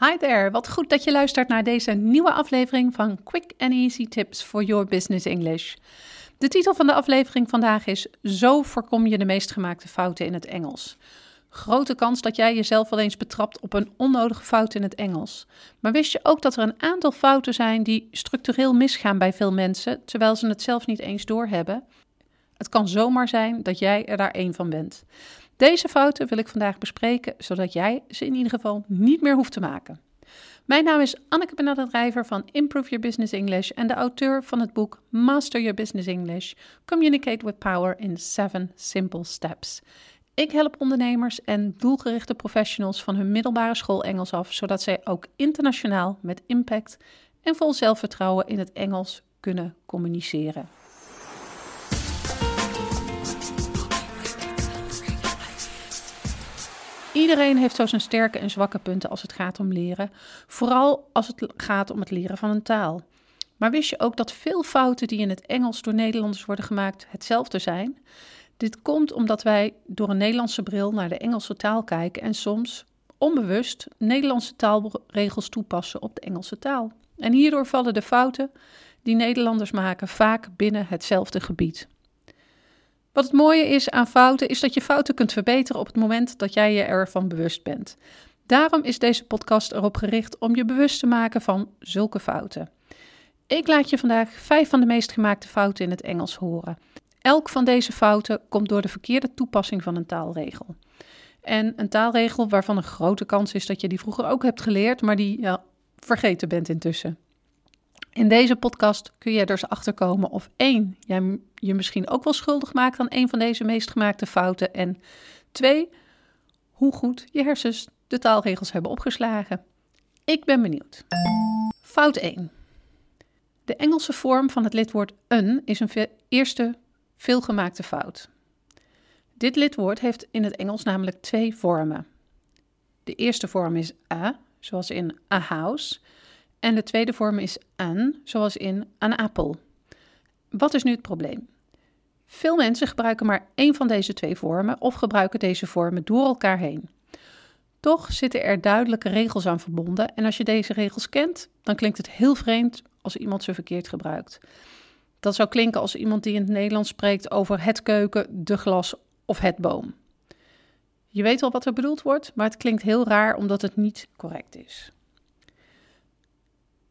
Hi there, wat goed dat je luistert naar deze nieuwe aflevering van Quick and Easy Tips for Your Business English. De titel van de aflevering vandaag is Zo voorkom je de meest gemaakte fouten in het Engels. Grote kans dat jij jezelf wel eens betrapt op een onnodige fout in het Engels. Maar wist je ook dat er een aantal fouten zijn die structureel misgaan bij veel mensen, terwijl ze het zelf niet eens doorhebben? Het kan zomaar zijn dat jij er daar één van bent. Deze fouten wil ik vandaag bespreken, zodat jij ze in ieder geval niet meer hoeft te maken. Mijn naam is Anneke Benadert van Improve Your Business English en de auteur van het boek Master Your Business English: Communicate with Power in 7 Simple Steps. Ik help ondernemers en doelgerichte professionals van hun middelbare school Engels af, zodat zij ook internationaal met impact en vol zelfvertrouwen in het Engels kunnen communiceren. Iedereen heeft zo zijn sterke en zwakke punten als het gaat om leren, vooral als het gaat om het leren van een taal. Maar wist je ook dat veel fouten die in het Engels door Nederlanders worden gemaakt hetzelfde zijn? Dit komt omdat wij door een Nederlandse bril naar de Engelse taal kijken en soms onbewust Nederlandse taalregels toepassen op de Engelse taal. En hierdoor vallen de fouten die Nederlanders maken vaak binnen hetzelfde gebied. Wat het mooie is aan fouten, is dat je fouten kunt verbeteren op het moment dat jij je ervan bewust bent. Daarom is deze podcast erop gericht om je bewust te maken van zulke fouten. Ik laat je vandaag vijf van de meest gemaakte fouten in het Engels horen. Elk van deze fouten komt door de verkeerde toepassing van een taalregel. En een taalregel waarvan een grote kans is dat je die vroeger ook hebt geleerd, maar die ja, vergeten bent intussen. In deze podcast kun je er dus achterkomen of één, jij je misschien ook wel schuldig maakt aan een van deze meest gemaakte fouten. En twee, hoe goed je hersens de taalregels hebben opgeslagen. Ik ben benieuwd. Fout 1. De Engelse vorm van het lidwoord een is een eerste veelgemaakte fout. Dit lidwoord heeft in het Engels namelijk twee vormen. De eerste vorm is a, zoals in a house. En de tweede vorm is an, zoals in an appel. Wat is nu het probleem? Veel mensen gebruiken maar één van deze twee vormen of gebruiken deze vormen door elkaar heen. Toch zitten er duidelijke regels aan verbonden en als je deze regels kent, dan klinkt het heel vreemd als iemand ze verkeerd gebruikt. Dat zou klinken als iemand die in het Nederlands spreekt over het keuken, de glas of het boom. Je weet al wat er bedoeld wordt, maar het klinkt heel raar omdat het niet correct is.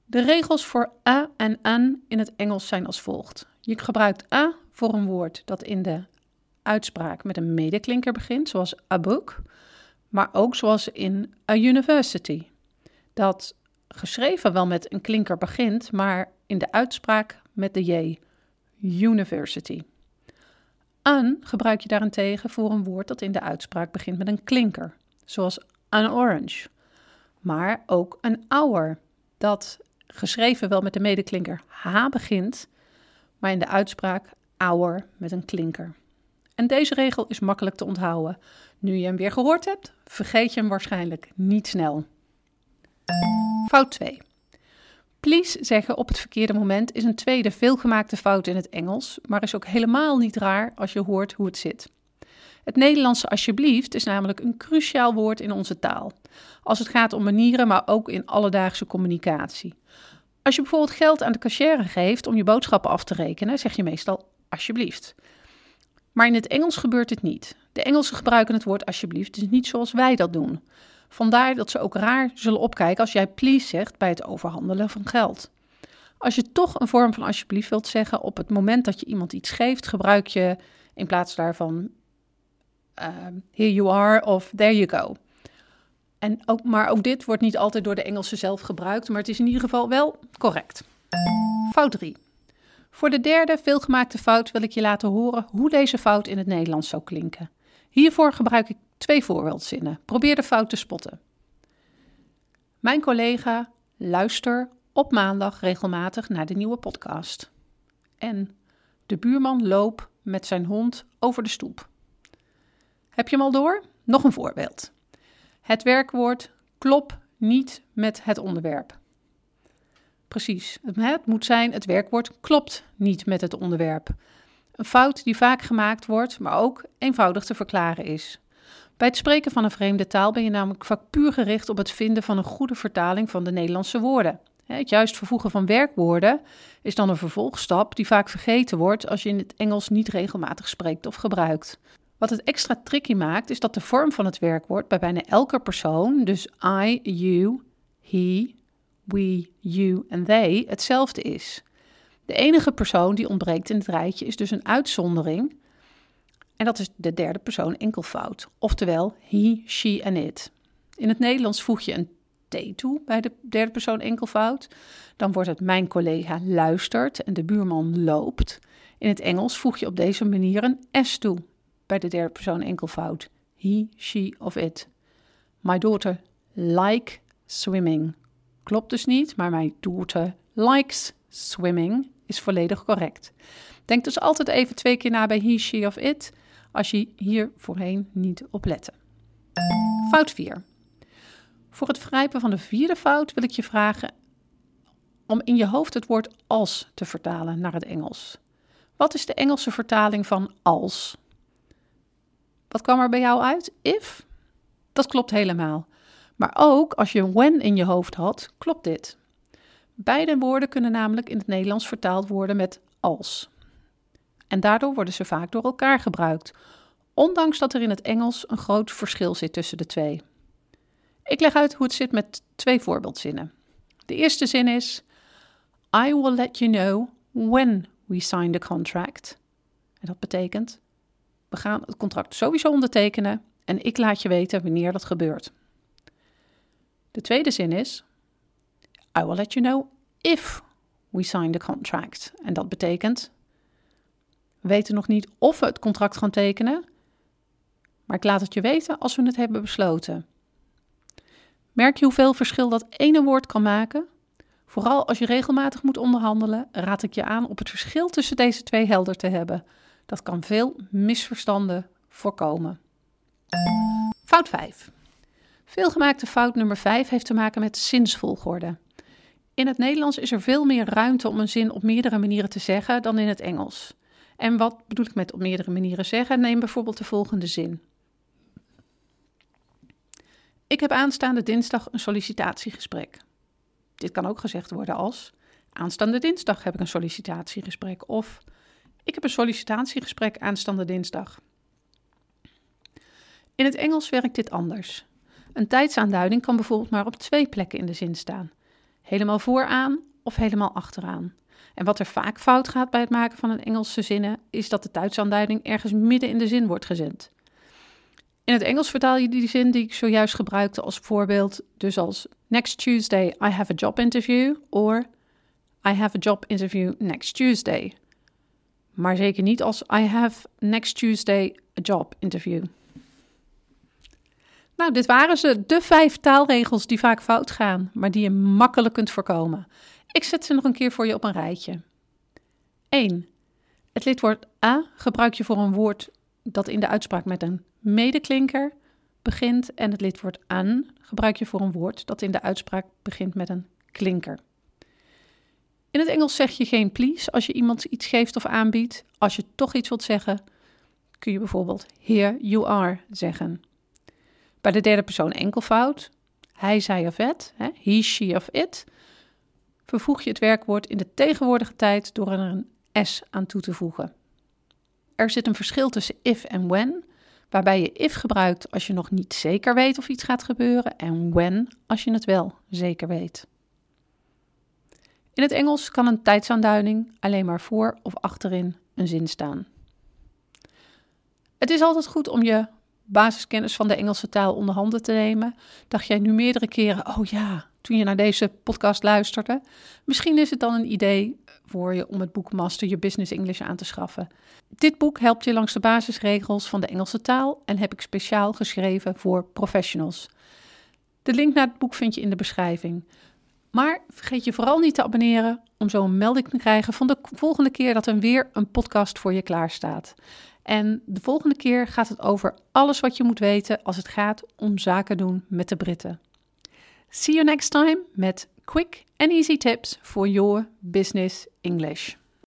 De regels voor a en an in het Engels zijn als volgt. Je gebruikt a voor een woord dat in de uitspraak met een medeklinker begint, zoals a book, maar ook zoals in a university. Dat geschreven wel met een klinker begint, maar in de uitspraak met de j, university. An gebruik je daarentegen voor een woord dat in de uitspraak begint met een klinker, zoals an orange. Maar ook een hour, dat geschreven wel met de medeklinker H begint, maar in de uitspraak hour met een klinker. En deze regel is makkelijk te onthouden. Nu je hem weer gehoord hebt, vergeet je hem waarschijnlijk niet snel. Fout 2. Please zeggen op het verkeerde moment is een tweede veelgemaakte fout in het Engels, maar is ook helemaal niet raar als je hoort hoe het zit. Het Nederlandse alsjeblieft is namelijk een cruciaal woord in onze taal. Als het gaat om manieren, maar ook in alledaagse communicatie. Als je bijvoorbeeld geld aan de cashier geeft om je boodschappen af te rekenen, zeg je meestal alsjeblieft. Maar in het Engels gebeurt het niet. De Engelsen gebruiken het woord alsjeblieft dus niet zoals wij dat doen. Vandaar dat ze ook raar zullen opkijken als jij please zegt bij het overhandelen van geld. Als je toch een vorm van alsjeblieft wilt zeggen op het moment dat je iemand iets geeft, gebruik je in plaats daarvan uh, here you are of there you go. En ook, maar ook dit wordt niet altijd door de Engelsen zelf gebruikt, maar het is in ieder geval wel correct. Fout 3. Voor de derde veelgemaakte fout wil ik je laten horen hoe deze fout in het Nederlands zou klinken. Hiervoor gebruik ik twee voorbeeldzinnen. Probeer de fout te spotten. Mijn collega luister op maandag regelmatig naar de nieuwe podcast. En de buurman loopt met zijn hond over de stoep. Heb je hem al door? Nog een voorbeeld. Het werkwoord klop niet met het onderwerp. Precies, het moet zijn het werkwoord klopt niet met het onderwerp. Een fout die vaak gemaakt wordt, maar ook eenvoudig te verklaren is. Bij het spreken van een vreemde taal ben je namelijk vaak puur gericht op het vinden van een goede vertaling van de Nederlandse woorden. Het juist vervoegen van werkwoorden is dan een vervolgstap die vaak vergeten wordt als je in het Engels niet regelmatig spreekt of gebruikt. Wat het extra tricky maakt, is dat de vorm van het werkwoord bij bijna elke persoon, dus I, you, he, we, you en they, hetzelfde is. De enige persoon die ontbreekt in het rijtje is dus een uitzondering. En dat is de derde persoon enkelvoud, oftewel he, she en it. In het Nederlands voeg je een T toe bij de derde persoon enkelvoud. Dan wordt het mijn collega luistert en de buurman loopt. In het Engels voeg je op deze manier een S toe bij de derde persoon enkelvoud. He, she of it. My daughter like swimming. Klopt dus niet, maar my daughter likes swimming is volledig correct. Denk dus altijd even twee keer na bij he, she of it, als je hier voorheen niet op lette. Fout 4. Voor het vergrijpen van de vierde fout wil ik je vragen om in je hoofd het woord als te vertalen naar het Engels. Wat is de Engelse vertaling van als? Wat kwam er bij jou uit? If? Dat klopt helemaal. Maar ook als je when in je hoofd had, klopt dit. Beide woorden kunnen namelijk in het Nederlands vertaald worden met als. En daardoor worden ze vaak door elkaar gebruikt, ondanks dat er in het Engels een groot verschil zit tussen de twee. Ik leg uit hoe het zit met twee voorbeeldzinnen. De eerste zin is: I will let you know when we sign the contract. En dat betekent: we gaan het contract sowieso ondertekenen en ik laat je weten wanneer dat gebeurt. De tweede zin is: I will let you know if we sign the contract. En dat betekent: we weten nog niet of we het contract gaan tekenen, maar ik laat het je weten als we het hebben besloten. Merk je hoeveel verschil dat ene woord kan maken? Vooral als je regelmatig moet onderhandelen, raad ik je aan op het verschil tussen deze twee helder te hebben. Dat kan veel misverstanden voorkomen. Fout 5. Veelgemaakte fout nummer 5 heeft te maken met zinsvolgorde. In het Nederlands is er veel meer ruimte om een zin op meerdere manieren te zeggen dan in het Engels. En wat bedoel ik met op meerdere manieren zeggen? Neem bijvoorbeeld de volgende zin. Ik heb aanstaande dinsdag een sollicitatiegesprek. Dit kan ook gezegd worden als: Aanstaande dinsdag heb ik een sollicitatiegesprek. Of ik heb een sollicitatiegesprek aanstaande dinsdag. In het Engels werkt dit anders. Een tijdsaanduiding kan bijvoorbeeld maar op twee plekken in de zin staan: helemaal vooraan of helemaal achteraan. En wat er vaak fout gaat bij het maken van een Engelse zinnen, is dat de tijdsaanduiding ergens midden in de zin wordt gezet. In het Engels vertaal je die zin die ik zojuist gebruikte als voorbeeld, dus als Next Tuesday I have a job interview or I have a job interview next Tuesday. Maar zeker niet als I have next Tuesday a job interview. Nou, dit waren ze, de vijf taalregels die vaak fout gaan, maar die je makkelijk kunt voorkomen. Ik zet ze nog een keer voor je op een rijtje. 1. Het lidwoord a gebruik je voor een woord dat in de uitspraak met een medeklinker begint en het lidwoord aan gebruik je voor een woord dat in de uitspraak begint met een klinker. In het Engels zeg je geen please als je iemand iets geeft of aanbiedt. Als je toch iets wilt zeggen, kun je bijvoorbeeld here you are zeggen. Bij de derde persoon enkelvoud, hij, zij of het, he, she of it, vervoeg je het werkwoord in de tegenwoordige tijd door er een s aan toe te voegen. Er zit een verschil tussen if en when, waarbij je if gebruikt als je nog niet zeker weet of iets gaat gebeuren en when als je het wel zeker weet. In het Engels kan een tijdsaanduiding alleen maar voor of achterin een zin staan. Het is altijd goed om je basiskennis van de Engelse taal onder handen te nemen. Dacht jij nu meerdere keren, oh ja, toen je naar deze podcast luisterde? Misschien is het dan een idee voor je om het boek Master Your Business English aan te schaffen. Dit boek helpt je langs de basisregels van de Engelse taal en heb ik speciaal geschreven voor professionals. De link naar het boek vind je in de beschrijving. Maar vergeet je vooral niet te abonneren om zo een melding te krijgen van de volgende keer dat er weer een podcast voor je klaar staat. En de volgende keer gaat het over alles wat je moet weten als het gaat om zaken doen met de Britten. See you next time met quick and easy tips for your business English.